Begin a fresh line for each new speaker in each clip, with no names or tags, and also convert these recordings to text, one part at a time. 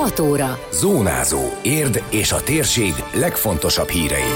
6 óra.
Zónázó. Érd és a térség legfontosabb hírei.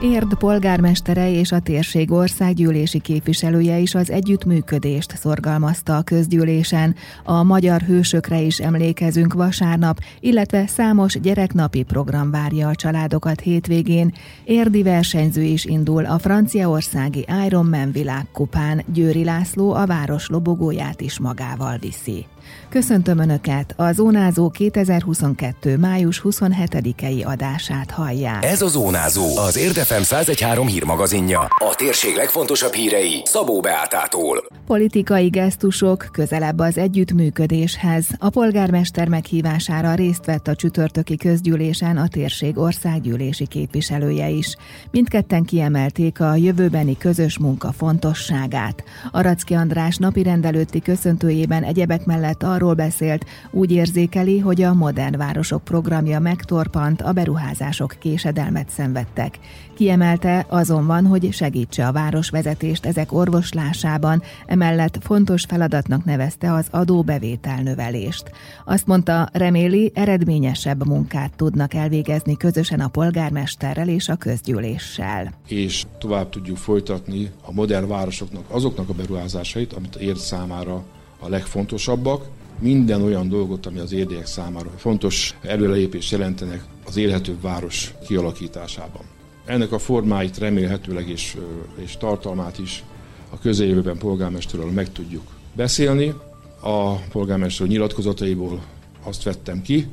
Érd polgármestere és a térség országgyűlési képviselője is az együttműködést szorgalmazta a közgyűlésen. A magyar hősökre is emlékezünk vasárnap, illetve számos gyereknapi program várja a családokat hétvégén. Érdi versenyző is indul a franciaországi Ironman világkupán. Győri László a város lobogóját is magával viszi. Köszöntöm Önöket, a Zónázó 2022. május 27-i adását hallják.
Ez a Zónázó, az Érdefem 1013 hírmagazinja. A térség legfontosabb hírei Szabó Beátától.
Politikai gesztusok közelebb az együttműködéshez. A polgármester meghívására részt vett a csütörtöki közgyűlésen a térség országgyűlési képviselője is. Mindketten kiemelték a jövőbeni közös munka fontosságát. Aracki András napi rendelőtti köszöntőjében egyebek mellett mellett arról beszélt, úgy érzékeli, hogy a Modern Városok programja megtorpant, a beruházások késedelmet szenvedtek. Kiemelte azonban, hogy segítse a városvezetést ezek orvoslásában, emellett fontos feladatnak nevezte az adóbevétel növelést. Azt mondta, reméli, eredményesebb munkát tudnak elvégezni közösen a polgármesterrel és a közgyűléssel.
És tovább tudjuk folytatni a modern városoknak azoknak a beruházásait, amit ér számára a legfontosabbak. Minden olyan dolgot, ami az érdeek számára fontos előrelépés jelentenek az élhetőbb város kialakításában. Ennek a formáit remélhetőleg és, és tartalmát is a közeljövőben polgármesterről meg tudjuk beszélni. A polgármester nyilatkozataiból azt vettem ki,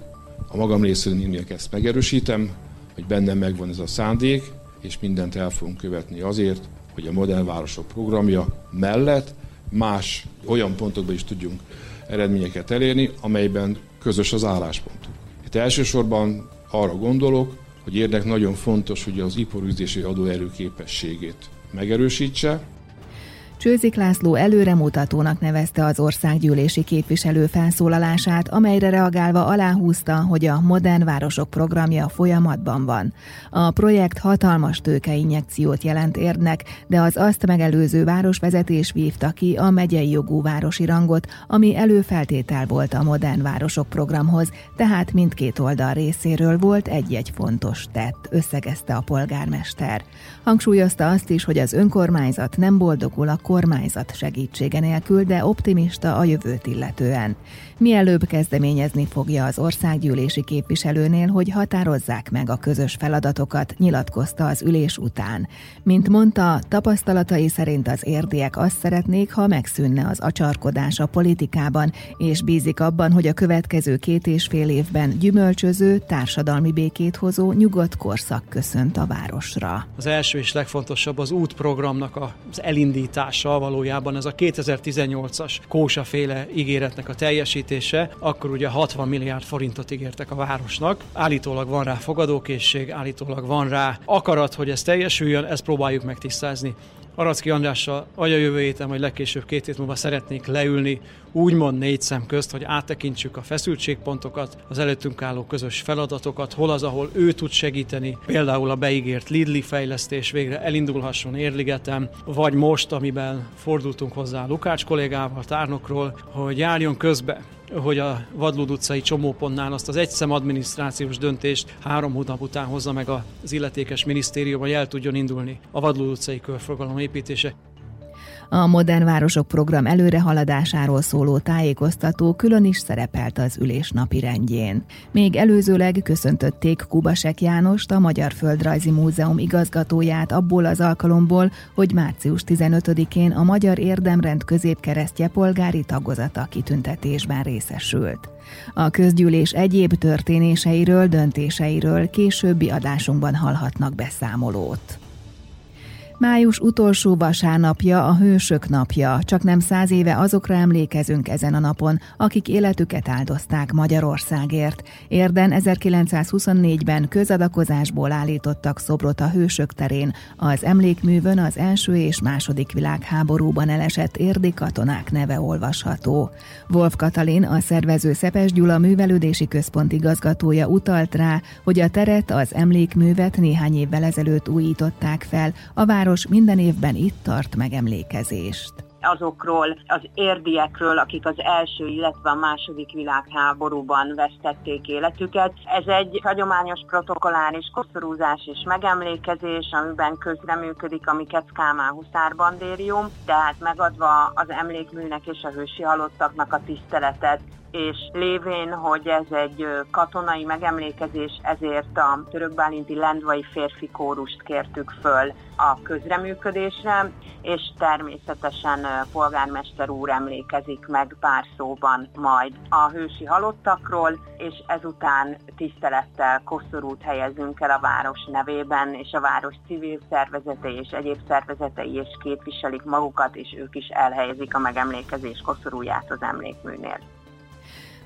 a magam részéről én ezt megerősítem, hogy bennem megvan ez a szándék, és mindent el fogunk követni azért, hogy a modern városok programja mellett más olyan pontokban is tudjunk eredményeket elérni, amelyben közös az álláspontunk. Itt elsősorban arra gondolok, hogy érdek nagyon fontos, hogy az iparüzési adóerő képességét megerősítse,
Csőzik László előremutatónak nevezte az országgyűlési képviselő felszólalását, amelyre reagálva aláhúzta, hogy a Modern Városok programja folyamatban van. A projekt hatalmas tőkeinjekciót jelent érdnek, de az azt megelőző városvezetés vívta ki a megyei jogú városi rangot, ami előfeltétel volt a Modern Városok programhoz, tehát mindkét oldal részéről volt egy-egy fontos tett, összegezte a polgármester. Hangsúlyozta azt is, hogy az önkormányzat nem boldogul a kormányzat segítsége nélkül, de optimista a jövőt illetően. Mielőbb kezdeményezni fogja az országgyűlési képviselőnél, hogy határozzák meg a közös feladatokat, nyilatkozta az ülés után. Mint mondta, tapasztalatai szerint az érdiek azt szeretnék, ha megszűnne az acsarkodás a politikában, és bízik abban, hogy a következő két és fél évben gyümölcsöző, társadalmi békét hozó, nyugodt korszak köszönt a városra.
Az első és legfontosabb az útprogramnak az elindítás hatással valójában ez a 2018-as kósaféle ígéretnek a teljesítése, akkor ugye 60 milliárd forintot ígértek a városnak. Állítólag van rá fogadókészség, állítólag van rá akarat, hogy ez teljesüljön, ezt próbáljuk megtisztázni. Aracki Andrással vagy a jövő héten, vagy legkésőbb két hét múlva szeretnék leülni, úgymond négy szem közt, hogy áttekintsük a feszültségpontokat, az előttünk álló közös feladatokat, hol az, ahol ő tud segíteni, például a beígért Lidli fejlesztés végre elindulhasson Érligetem, vagy most, amiben fordultunk hozzá Lukács kollégával, tárnokról, hogy járjon közbe hogy a Vadlód utcai csomópontnál azt az egyszem adminisztrációs döntést három hónap után hozza meg az illetékes minisztérium, hogy el tudjon indulni a Vadlód utcai körforgalom építése.
A Modern Városok program előrehaladásáról szóló tájékoztató külön is szerepelt az ülés napi rendjén. Még előzőleg köszöntötték Kubasek Jánost, a Magyar Földrajzi Múzeum igazgatóját abból az alkalomból, hogy március 15-én a Magyar Érdemrend középkeresztje polgári tagozata kitüntetésben részesült. A közgyűlés egyéb történéseiről, döntéseiről későbbi adásunkban hallhatnak beszámolót. Május utolsó vasárnapja a Hősök napja, csak nem száz éve azokra emlékezünk ezen a napon, akik életüket áldozták Magyarországért. Érden 1924-ben közadakozásból állítottak szobrot a Hősök terén, az emlékművön az első és második világháborúban elesett érdi katonák neve olvasható. Wolf Katalin, a szervező Szepes Gyula művelődési központ igazgatója utalt rá, hogy a teret, az emlékművet néhány évvel ezelőtt újították fel, a város város minden évben itt tart megemlékezést.
azokról az érdiekről, akik az első, illetve a második világháborúban vesztették életüket. Ez egy hagyományos protokolláris koszorúzás és megemlékezés, amiben közreműködik a Mikec Kálmán huszárbandérium, tehát megadva az emlékműnek és a hősi halottaknak a tiszteletet és lévén, hogy ez egy katonai megemlékezés, ezért a törökbálinti lendvai férfi kórust kértük föl a közreműködésre, és természetesen polgármester úr emlékezik meg pár szóban majd a hősi halottakról, és ezután tisztelettel koszorút helyezünk el a város nevében, és a város civil szervezetei és egyéb szervezetei is képviselik magukat, és ők is elhelyezik a megemlékezés koszorúját az emlékműnél.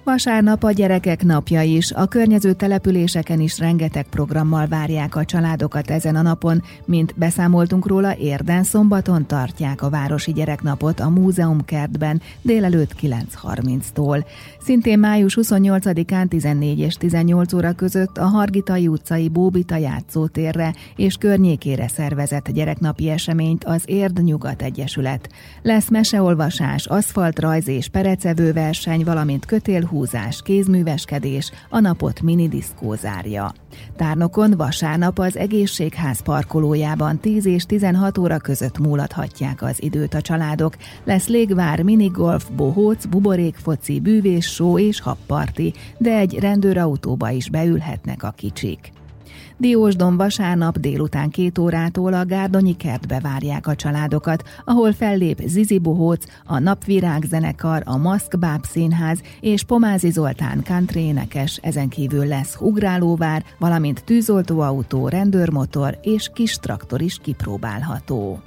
Vasárnap a gyerekek napja is, a környező településeken is rengeteg programmal várják a családokat ezen a napon, mint beszámoltunk róla, érden szombaton tartják a Városi Gyereknapot a Múzeum kertben délelőtt 9.30-tól. Szintén május 28-án 14 és 18 óra között a Hargitai utcai Bóbita játszótérre és környékére szervezett gyereknapi eseményt az Érd Nyugat Egyesület. Lesz meseolvasás, aszfaltrajz és perecevő verseny, valamint kötél húzás, kézműveskedés, a napot minidiszkó zárja. Tárnokon vasárnap az egészségház parkolójában 10 és 16 óra között múlathatják az időt a családok. Lesz légvár, minigolf, bohóc, buborékfoci, bűvés, só és habparti, de egy rendőrautóba is beülhetnek a kicsik. Diósdon vasárnap délután két órától a Gárdonyi kertbe várják a családokat, ahol fellép Zizi Bohóc, a Napvirág zenekar, a Maszkbáb színház és Pomázi Zoltán country énekes, ezen kívül lesz ugrálóvár, valamint tűzoltóautó, rendőrmotor és kis traktor is kipróbálható.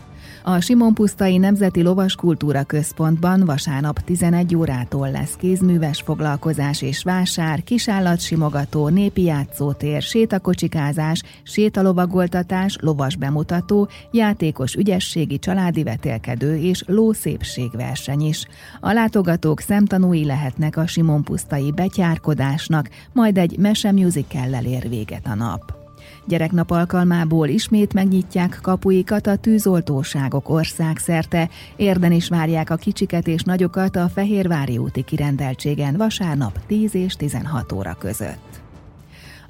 A Simon-Pusztai Nemzeti Lovaskultúra Központban vasárnap 11 órától lesz kézműves foglalkozás és vásár, kisállatsimogató, népi játszótér, sétakocsikázás, sétalovagoltatás, lovas bemutató, játékos ügyességi családi vetélkedő és lószépségverseny is. A látogatók szemtanúi lehetnek a Simon-Pusztai betyárkodásnak, majd egy mese musical ér véget a nap. Gyereknap alkalmából ismét megnyitják kapuikat a tűzoltóságok országszerte. Érden is várják a kicsiket és nagyokat a Fehérvári úti kirendeltségen vasárnap 10 és 16 óra között.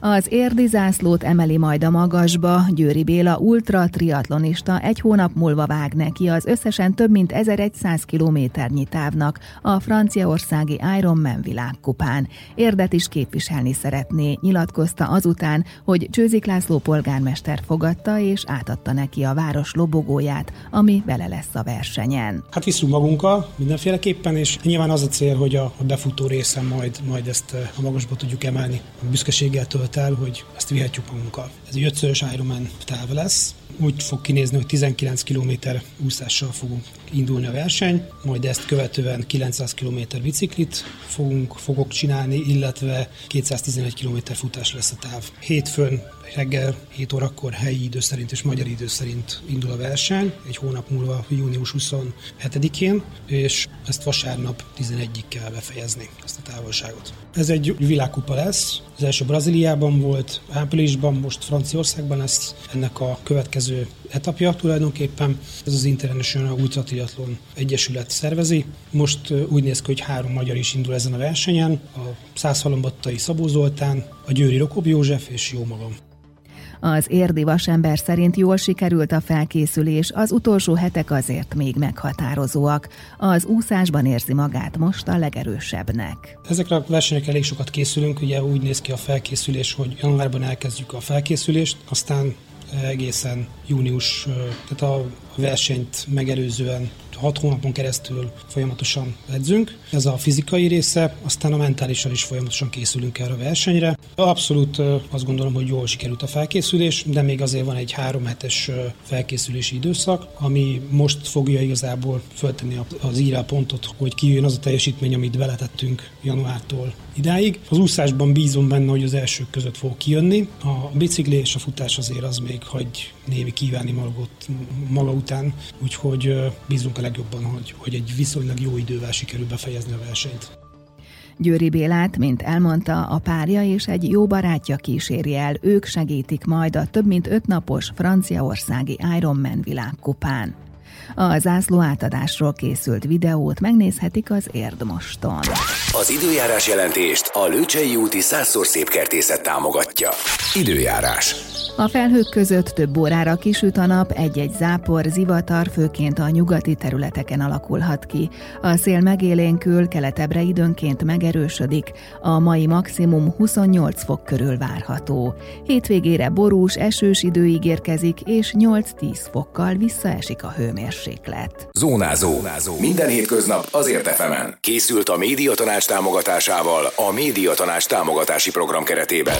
Az érdi zászlót emeli majd a magasba, Győri Béla ultra triatlonista egy hónap múlva vág neki az összesen több mint 1100 kilométernyi távnak a franciaországi Ironman világkupán. Érdet is képviselni szeretné, nyilatkozta azután, hogy Csőzik László polgármester fogadta és átadta neki a város lobogóját, ami vele lesz a versenyen.
Hát viszünk magunkkal mindenféleképpen, és nyilván az a cél, hogy a befutó részen majd, majd ezt eh, a magasba tudjuk emelni. A büszkeséggel tölt döntött el, hogy ezt vihetjük magunkkal. Ez egy ötszörös Ironman táv lesz, úgy fog kinézni, hogy 19 km úszással fogunk indulni a verseny, majd ezt követően 900 km biciklit fogunk, fogok csinálni, illetve 211 km futás lesz a táv. Hétfőn reggel 7 órakor helyi idő szerint és magyar idő szerint indul a verseny, egy hónap múlva június 27-én, és ezt vasárnap 11-ig kell befejezni, ezt a távolságot. Ez egy világkupa lesz, az első Brazíliában volt, áprilisban, most Franciaországban lesz ennek a következő etapja tulajdonképpen. Ez az International Ultra Triathlon Egyesület szervezi. Most úgy néz ki, hogy három magyar is indul ezen a versenyen. A Százhalombattai Szabó Zoltán, a Győri Rokob József és jó magam.
Az érdi vasember szerint jól sikerült a felkészülés, az utolsó hetek azért még meghatározóak. Az úszásban érzi magát most a legerősebbnek.
Ezekre a versenyekre elég sokat készülünk, ugye úgy néz ki a felkészülés, hogy januárban elkezdjük a felkészülést, aztán egészen június, tehát a versenyt megelőzően hat hónapon keresztül folyamatosan edzünk. Ez a fizikai része, aztán a mentálisan is folyamatosan készülünk erre a versenyre. Abszolút azt gondolom, hogy jól sikerült a felkészülés, de még azért van egy három hetes felkészülési időszak, ami most fogja igazából föltenni az írá pontot, hogy kijön az a teljesítmény, amit beletettünk januártól idáig. Az úszásban bízom benne, hogy az elsők között fog kijönni. A bicikli és a futás azért az még hagy némi kívánni magot maga után, úgyhogy bízunk a legjobban, hogy, hogy egy viszonylag jó idővel sikerül befejezni a versenyt.
Győri Bélát, mint elmondta, a párja és egy jó barátja kíséri el, ők segítik majd a több mint öt napos franciaországi Ironman világkupán. A zászló átadásról készült videót megnézhetik az Érdmoston.
Az időjárás jelentést a Lőcsei úti százszor szép kertészet támogatja. Időjárás.
A felhők között több órára kisüt a nap, egy-egy zápor, zivatar főként a nyugati területeken alakulhat ki. A szél megélénkül, keletebbre időnként megerősödik, a mai maximum 28 fok körül várható. Hétvégére borús, esős idő ígérkezik, és 8-10 fokkal visszaesik a hőmérséklet.
Zónázó. Zónázó. Minden hétköznap azért efemen. Készült a Médiatanács támogatásával a Médiatanács támogatási program keretében.